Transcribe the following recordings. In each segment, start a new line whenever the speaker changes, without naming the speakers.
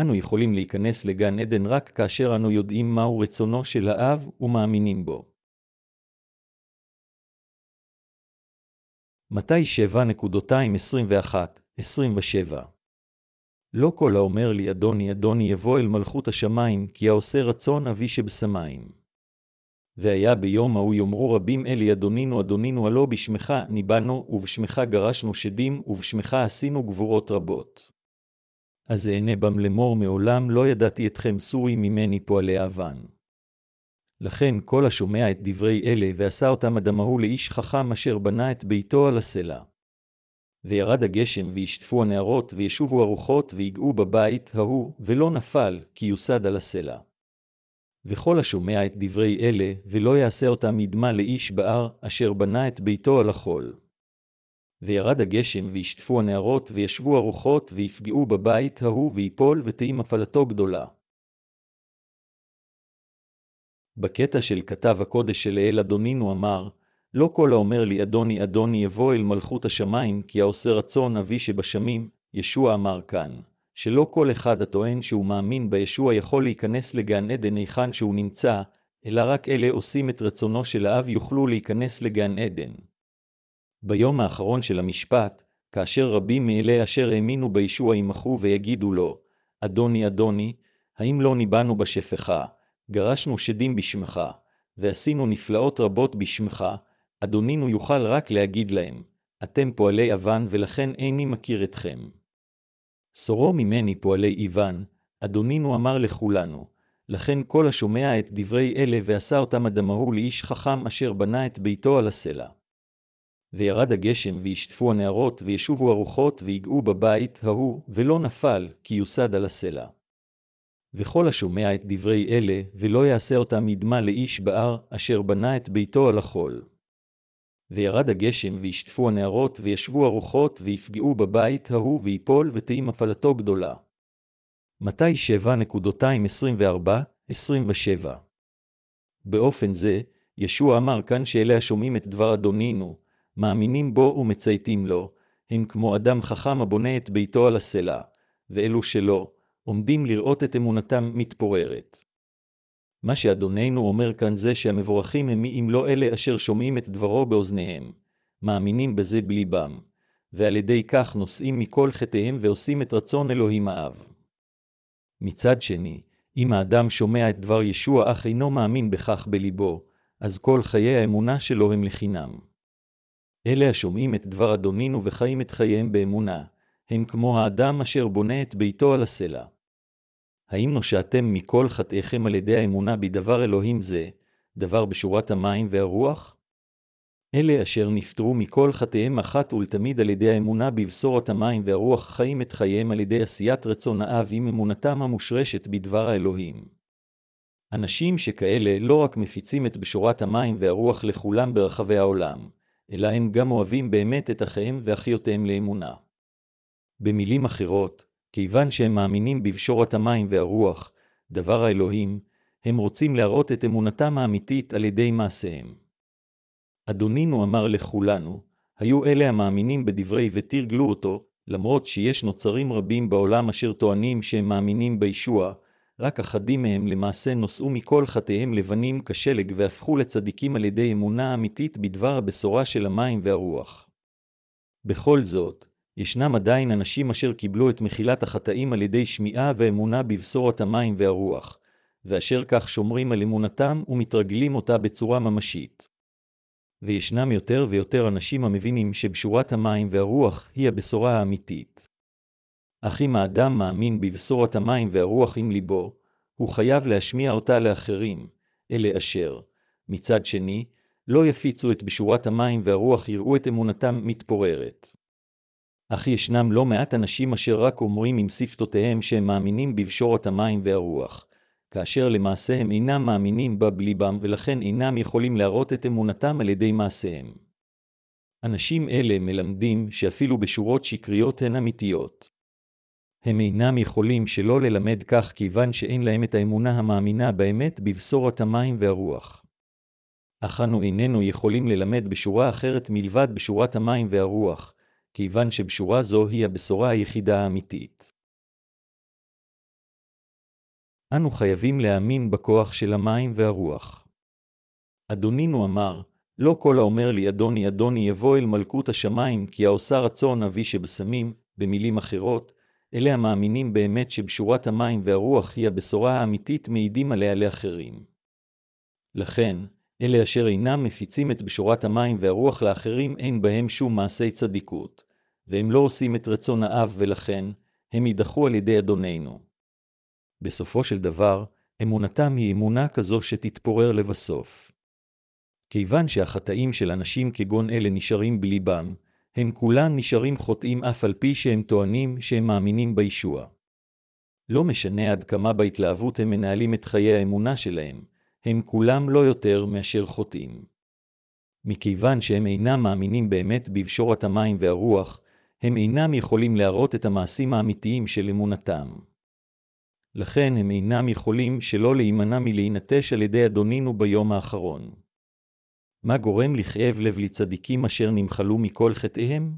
אנו יכולים להיכנס לגן עדן רק כאשר אנו יודעים מהו רצונו של האב ומאמינים בו. מתי 7.221-27 לא כל האומר לי אדוני אדוני יבוא אל מלכות השמיים, כי העושה רצון אבי שבשמיים. והיה ביום ההוא יאמרו רבים אלי אדונינו אדונינו הלא בשמך ניבאנו, ובשמך גרשנו שדים, ובשמך עשינו גבורות רבות. אז אענה בם לאמור מעולם לא ידעתי אתכם סורי ממני פועלי אבן. לכן כל השומע את דברי אלה, ועשה אותם אדם ההוא לאיש חכם אשר בנה את ביתו על הסלע. וירד הגשם, וישטפו הנערות, וישובו הרוחות, ויגעו בבית ההוא, ולא נפל, כי יוסד על הסלע. וכל השומע את דברי אלה, ולא יעשה אותם ידמה לאיש בהר, אשר בנה את ביתו על החול. וירד הגשם, וישטפו הנערות, וישבו הרוחות, ויפגעו בבית ההוא, ויפול, ותהי מפלתו גדולה. בקטע של כתב הקודש של אל אדונינו אמר, לא כל האומר לי אדוני אדוני יבוא אל מלכות השמיים, כי העושה רצון אבי שבשמים, ישוע אמר כאן, שלא כל אחד הטוען שהוא מאמין בישוע יכול להיכנס לגן עדן היכן שהוא נמצא, אלא רק אלה עושים את רצונו של האב יוכלו להיכנס לגן עדן. ביום האחרון של המשפט, כאשר רבים מאלה אשר האמינו בישוע ימחו ויגידו לו, אדוני אדוני, האם לא ניבאנו בשפחה, גרשנו שדים בשמך, ועשינו נפלאות רבות בשמך, אדונינו יוכל רק להגיד להם, אתם פועלי אבן ולכן איני מכיר אתכם. סורו ממני פועלי אבן, אדונינו אמר לכולנו, לכן כל השומע את דברי אלה ועשה אותם אדמהו לאיש חכם אשר בנה את ביתו על הסלע. וירד הגשם וישטפו הנערות וישובו הרוחות ויגעו בבית ההוא, ולא נפל, כי יוסד על הסלע. וכל השומע את דברי אלה, ולא יעשה אותם ידמה לאיש בהר, אשר בנה את ביתו על החול. וירד הגשם, וישטפו הנערות, וישבו הרוחות, ויפגעו בבית ההוא, ויפול, ותהי מפלתו גדולה. מתי 7.224-27 באופן זה, ישוע אמר כאן שאלה השומעים את דבר אדונינו, מאמינים בו ומצייתים לו, הם כמו אדם חכם הבונה את ביתו על הסלע, ואלו שלא, עומדים לראות את אמונתם מתפוררת. מה שאדוננו אומר כאן זה שהמבורכים הם מי אם לא אלה אשר שומעים את דברו באוזניהם, מאמינים בזה בליבם, ועל ידי כך נושאים מכל חטאיהם ועושים את רצון אלוהים האב. מצד שני, אם האדם שומע את דבר ישוע אך אינו מאמין בכך בליבו, אז כל חיי האמונה שלו הם לחינם. אלה השומעים את דבר אדונינו וחיים את חייהם באמונה, הם כמו האדם אשר בונה את ביתו על הסלע. האם נושעתם מכל חטאיכם על ידי האמונה בדבר אלוהים זה, דבר בשורת המים והרוח? אלה אשר נפטרו מכל חטאיהם אחת ולתמיד על ידי האמונה בבשורת המים והרוח חיים את חייהם על ידי עשיית רצון האב עם אמונתם המושרשת בדבר האלוהים. אנשים שכאלה לא רק מפיצים את בשורת המים והרוח לכולם ברחבי העולם, אלא הם גם אוהבים באמת את אחיהם ואחיותיהם לאמונה. במילים אחרות, כיוון שהם מאמינים בבשורת המים והרוח, דבר האלוהים, הם רוצים להראות את אמונתם האמיתית על ידי מעשיהם. אדונינו אמר לכולנו, היו אלה המאמינים בדברי ותרגלו אותו, למרות שיש נוצרים רבים בעולם אשר טוענים שהם מאמינים בישוע, רק אחדים מהם למעשה נושאו מכל חטאיהם לבנים כשלג והפכו לצדיקים על ידי אמונה אמיתית בדבר הבשורה של המים והרוח. בכל זאת, ישנם עדיין אנשים אשר קיבלו את מחילת החטאים על ידי שמיעה ואמונה בבשורת המים והרוח, ואשר כך שומרים על אמונתם ומתרגלים אותה בצורה ממשית. וישנם יותר ויותר אנשים המבינים שבשורת המים והרוח היא הבשורה האמיתית. אך אם האדם מאמין בבשורת המים והרוח עם ליבו, הוא חייב להשמיע אותה לאחרים, אלה אשר, מצד שני, לא יפיצו את בשורת המים והרוח יראו את אמונתם מתפוררת. אך ישנם לא מעט אנשים אשר רק אומרים עם שפתותיהם שהם מאמינים בבשורת המים והרוח, כאשר למעשה הם אינם מאמינים בה בליבם ולכן אינם יכולים להראות את אמונתם על ידי מעשיהם. אנשים אלה מלמדים שאפילו בשורות שקריות הן אמיתיות. הם אינם יכולים שלא ללמד כך כיוון שאין להם את האמונה המאמינה באמת בבשורת המים והרוח. אך אנו איננו יכולים ללמד בשורה אחרת מלבד בשורת המים והרוח, כיוון שבשורה זו היא הבשורה היחידה האמיתית. אנו חייבים להאמין בכוח של המים והרוח. אדונינו אמר, לא כל האומר לי אדוני אדוני יבוא אל מלכות השמיים, כי העושה רצון אבי שבשמים, במילים אחרות, אלה המאמינים באמת שבשורת המים והרוח היא הבשורה האמיתית מעידים עליה לאחרים. לכן, אלה אשר אינם מפיצים את בשורת המים והרוח לאחרים אין בהם שום מעשי צדיקות, והם לא עושים את רצון האב ולכן, הם יידחו על ידי אדוננו. בסופו של דבר, אמונתם היא אמונה כזו שתתפורר לבסוף. כיוון שהחטאים של אנשים כגון אלה נשארים בליבם, הם כולם נשארים חוטאים אף על פי שהם טוענים שהם מאמינים בישוע. לא משנה עד כמה בהתלהבות הם מנהלים את חיי האמונה שלהם, הם כולם לא יותר מאשר חוטאים. מכיוון שהם אינם מאמינים באמת בבשורת המים והרוח, הם אינם יכולים להראות את המעשים האמיתיים של אמונתם. לכן הם אינם יכולים שלא להימנע מלהינטש על ידי אדונינו ביום האחרון. מה גורם לכאב לב לצדיקים אשר נמחלו מכל חטאיהם?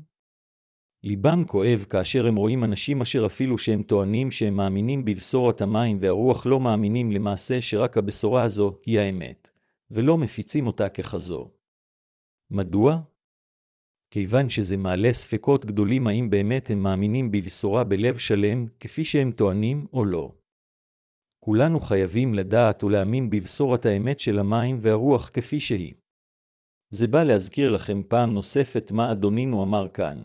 ליבם כואב כאשר הם רואים אנשים אשר אפילו שהם טוענים שהם מאמינים בבשורת המים והרוח לא מאמינים למעשה שרק הבשורה הזו היא האמת, ולא מפיצים אותה ככזו. מדוע? כיוון שזה מעלה ספקות גדולים האם באמת הם מאמינים בבשורה בלב שלם, כפי שהם טוענים או לא. כולנו חייבים לדעת ולהאמין בבשורת האמת של המים והרוח כפי שהיא. זה בא להזכיר לכם פעם נוספת מה אדונינו אמר כאן,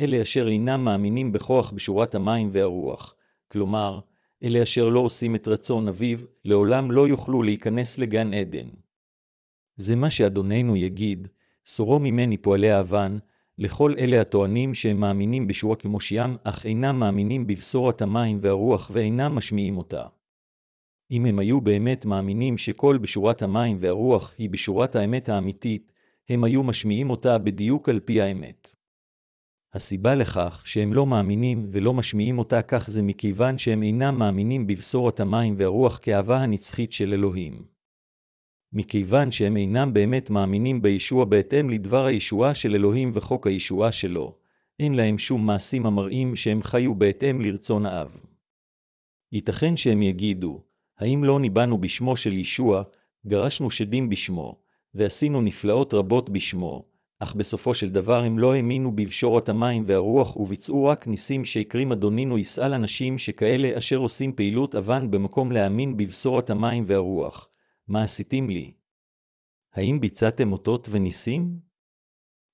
אלה אשר אינם מאמינים בכוח בשורת המים והרוח, כלומר, אלה אשר לא עושים את רצון אביו, לעולם לא יוכלו להיכנס לגן עדן. זה מה שאדוננו יגיד, סורו ממני פועלי האבן, לכל אלה הטוענים שהם מאמינים בשורה כמושיעם, אך אינם מאמינים בבשורת המים והרוח ואינם משמיעים אותה. אם הם היו באמת מאמינים שכל בשורת המים והרוח היא בשורת האמת האמיתית, הם היו משמיעים אותה בדיוק על פי האמת. הסיבה לכך שהם לא מאמינים ולא משמיעים אותה כך זה מכיוון שהם אינם מאמינים בבשורת המים והרוח כאהבה הנצחית של אלוהים. מכיוון שהם אינם באמת מאמינים בישוע בהתאם לדבר הישועה של אלוהים וחוק הישועה שלו, אין להם שום מעשים המראים שהם חיו בהתאם לרצון האב. ייתכן שהם יגידו, האם לא ניבאנו בשמו של ישוע, גרשנו שדים בשמו, ועשינו נפלאות רבות בשמו, אך בסופו של דבר הם לא האמינו בבשורת המים והרוח וביצעו רק ניסים שיקרים אדונינו יסעל אנשים שכאלה אשר עושים פעילות אבן במקום להאמין בבשורת המים והרוח. מה עשיתם לי? האם ביצעתם אותות וניסים?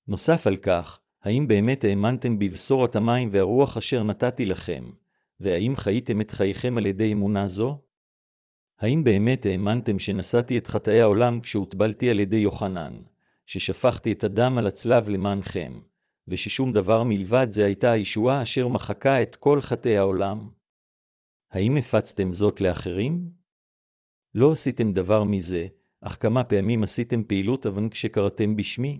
נוסף על כך, האם באמת האמנתם בבשורת המים והרוח אשר נתתי לכם, והאם חייתם את חייכם על ידי אמונה זו? האם באמת האמנתם שנשאתי את חטאי העולם כשהוטבלתי על ידי יוחנן, ששפכתי את הדם על הצלב למענכם, וששום דבר מלבד זה הייתה הישועה אשר מחקה את כל חטאי העולם? האם הפצתם זאת לאחרים? לא עשיתם דבר מזה, אך כמה פעמים עשיתם פעילות אבן כשקראתם בשמי?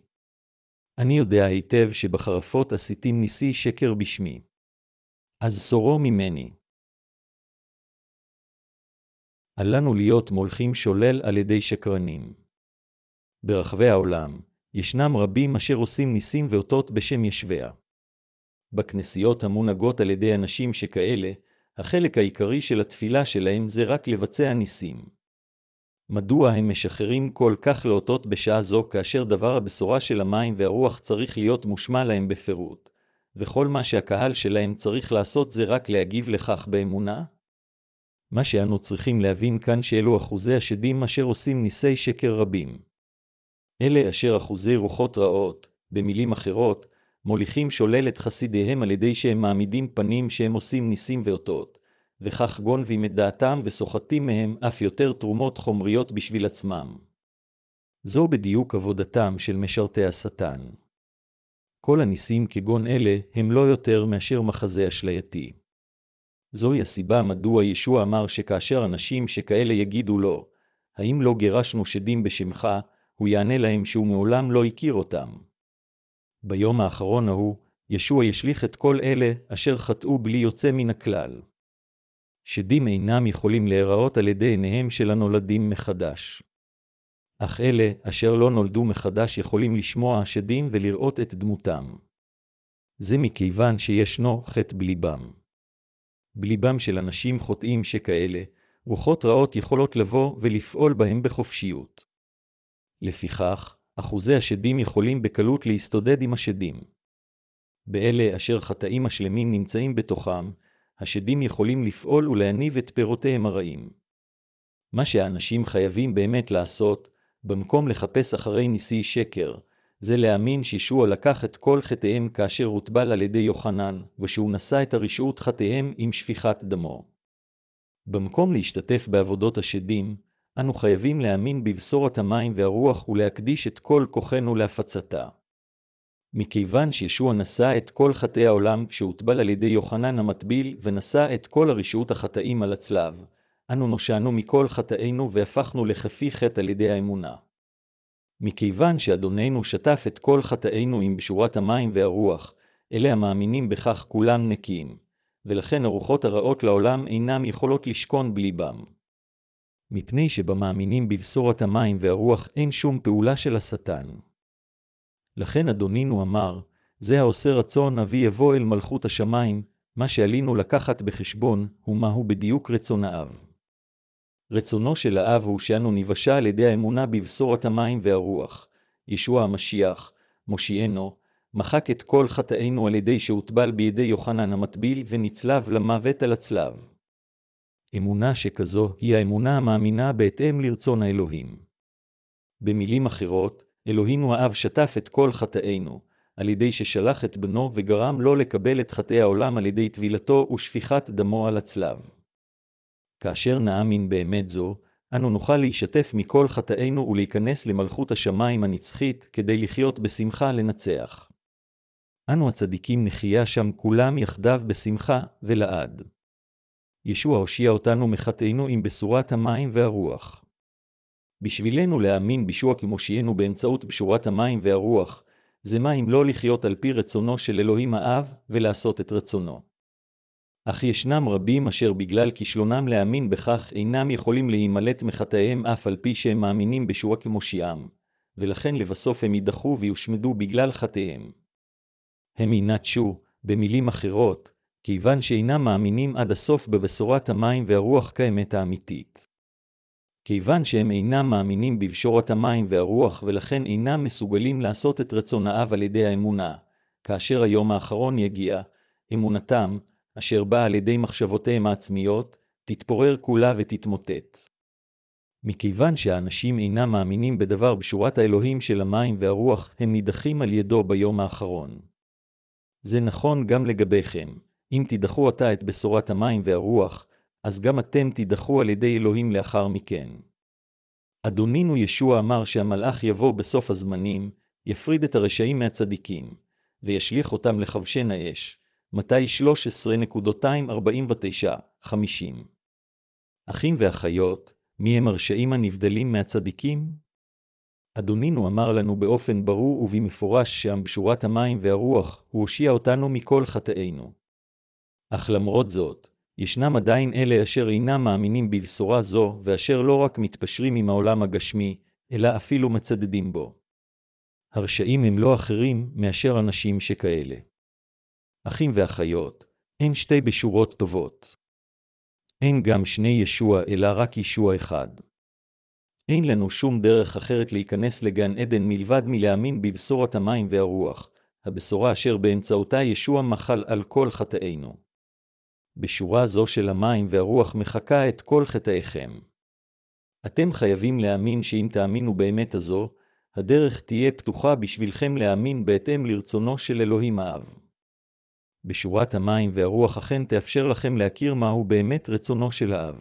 אני יודע היטב שבחרפות עשיתים ניסי שקר בשמי. אז סורו ממני. אל לנו להיות מולכים שולל על ידי שקרנים. ברחבי העולם, ישנם רבים אשר עושים ניסים ואותות בשם ישביה. בכנסיות המונהגות על ידי אנשים שכאלה, החלק העיקרי של התפילה שלהם זה רק לבצע ניסים. מדוע הם משחררים כל כך לאותות בשעה זו כאשר דבר הבשורה של המים והרוח צריך להיות מושמע להם בפירוט, וכל מה שהקהל שלהם צריך לעשות זה רק להגיב לכך באמונה? מה שאנו צריכים להבין כאן שאלו אחוזי השדים אשר עושים ניסי שקר רבים. אלה אשר אחוזי רוחות רעות, במילים אחרות, מוליכים שולל את חסידיהם על ידי שהם מעמידים פנים שהם עושים ניסים ואותות, וכך גונבים את דעתם וסוחטים מהם אף יותר תרומות חומריות בשביל עצמם. זו בדיוק עבודתם של משרתי השטן. כל הניסים כגון אלה הם לא יותר מאשר מחזה אשלייתי. זוהי הסיבה מדוע ישוע אמר שכאשר אנשים שכאלה יגידו לו, האם לא גירשנו שדים בשמך, הוא יענה להם שהוא מעולם לא הכיר אותם. ביום האחרון ההוא, ישוע ישליך את כל אלה אשר חטאו בלי יוצא מן הכלל. שדים אינם יכולים להיראות על ידי עיניהם של הנולדים מחדש. אך אלה אשר לא נולדו מחדש יכולים לשמוע השדים ולראות את דמותם. זה מכיוון שישנו חטא בליבם. בליבם של אנשים חוטאים שכאלה, רוחות רעות יכולות לבוא ולפעול בהם בחופשיות. לפיכך, אחוזי השדים יכולים בקלות להסתודד עם השדים. באלה אשר חטאים השלמים נמצאים בתוכם, השדים יכולים לפעול ולהניב את פירותיהם הרעים. מה שהאנשים חייבים באמת לעשות, במקום לחפש אחרי נשיא שקר, זה להאמין שישוע לקח את כל חטאיהם כאשר הוטבל על ידי יוחנן, ושהוא נשא את הרשעות חטאיהם עם שפיכת דמו. במקום להשתתף בעבודות השדים, אנו חייבים להאמין בבשורת המים והרוח ולהקדיש את כל כוחנו להפצתה. מכיוון שישוע נשא את כל חטאי העולם כשהוטבל על ידי יוחנן המטביל ונשא את כל הרשעות החטאים על הצלב, אנו נושענו מכל חטאינו והפכנו לכפי חטא על ידי האמונה. מכיוון שאדוננו שטף את כל חטאינו עם בשורת המים והרוח, אלה המאמינים בכך כולם נקיים, ולכן הרוחות הרעות לעולם אינם יכולות לשכון בליבם. מפני שבמאמינים בבשורת המים והרוח אין שום פעולה של השטן. לכן אדונינו אמר, זה העושה רצון אבי יבוא אל מלכות השמיים, מה שעלינו לקחת בחשבון, הוא מהו בדיוק רצון האב. רצונו של האב הוא שאנו ניוושע על ידי האמונה בבשורת המים והרוח. ישוע המשיח, מושיענו, מחק את כל חטאינו על ידי שהוטבל בידי יוחנן המטביל ונצלב למוות על הצלב. אמונה שכזו היא האמונה המאמינה בהתאם לרצון האלוהים. במילים אחרות, אלוהינו האב שטף את כל חטאינו, על ידי ששלח את בנו וגרם לו לקבל את חטאי העולם על ידי טבילתו ושפיכת דמו על הצלב. כאשר נאמין באמת זו, אנו נוכל להישתף מכל חטאינו ולהיכנס למלכות השמיים הנצחית כדי לחיות בשמחה לנצח. אנו הצדיקים נחיה שם כולם יחדיו בשמחה ולעד. ישוע הושיע אותנו מחטאינו עם בשורת המים והרוח. בשבילנו להאמין בישוע כמושיענו באמצעות בשורת המים והרוח, זה מה אם לא לחיות על פי רצונו של אלוהים האב ולעשות את רצונו. אך ישנם רבים אשר בגלל כישלונם להאמין בכך אינם יכולים להימלט מחטאיהם אף על פי שהם מאמינים בישוע כמושיעם, ולכן לבסוף הם יידחו ויושמדו בגלל חטאיהם. הם ינטשו, במילים אחרות, כיוון שאינם מאמינים עד הסוף בבשורת המים והרוח כאמת האמיתית. כיוון שהם אינם מאמינים בבשורת המים והרוח ולכן אינם מסוגלים לעשות את רצון האב על ידי האמונה, כאשר היום האחרון יגיע, אמונתם, אשר באה על ידי מחשבותיהם העצמיות, תתפורר כולה ותתמוטט. מכיוון שהאנשים אינם מאמינים בדבר בשורת האלוהים של המים והרוח, הם נידחים על ידו ביום האחרון. זה נכון גם לגביכם. אם תידחו עתה את בשורת המים והרוח, אז גם אתם תידחו על ידי אלוהים לאחר מכן. אדונינו ישוע אמר שהמלאך יבוא בסוף הזמנים, יפריד את הרשעים מהצדיקים, וישליך אותם לכבשן האש, מתי 13.249-50. אחים ואחיות, מי הם הרשעים הנבדלים מהצדיקים? אדונינו אמר לנו באופן ברור ובמפורש שם בשורת המים והרוח, הוא הושיע אותנו מכל חטאינו. אך למרות זאת, ישנם עדיין אלה אשר אינם מאמינים בבשורה זו, ואשר לא רק מתפשרים עם העולם הגשמי, אלא אפילו מצדדים בו. הרשעים הם לא אחרים מאשר אנשים שכאלה. אחים ואחיות, אין שתי בשורות טובות. אין גם שני ישוע, אלא רק ישוע אחד. אין לנו שום דרך אחרת להיכנס לגן עדן מלבד מלהאמין בבשורת המים והרוח, הבשורה אשר באמצעותה ישוע מחל על כל חטאינו. בשורה זו של המים והרוח מחקה את כל חטאיכם. אתם חייבים להאמין שאם תאמינו באמת הזו, הדרך תהיה פתוחה בשבילכם להאמין בהתאם לרצונו של אלוהים האב. בשורת המים והרוח אכן תאפשר לכם להכיר מהו באמת רצונו של האב.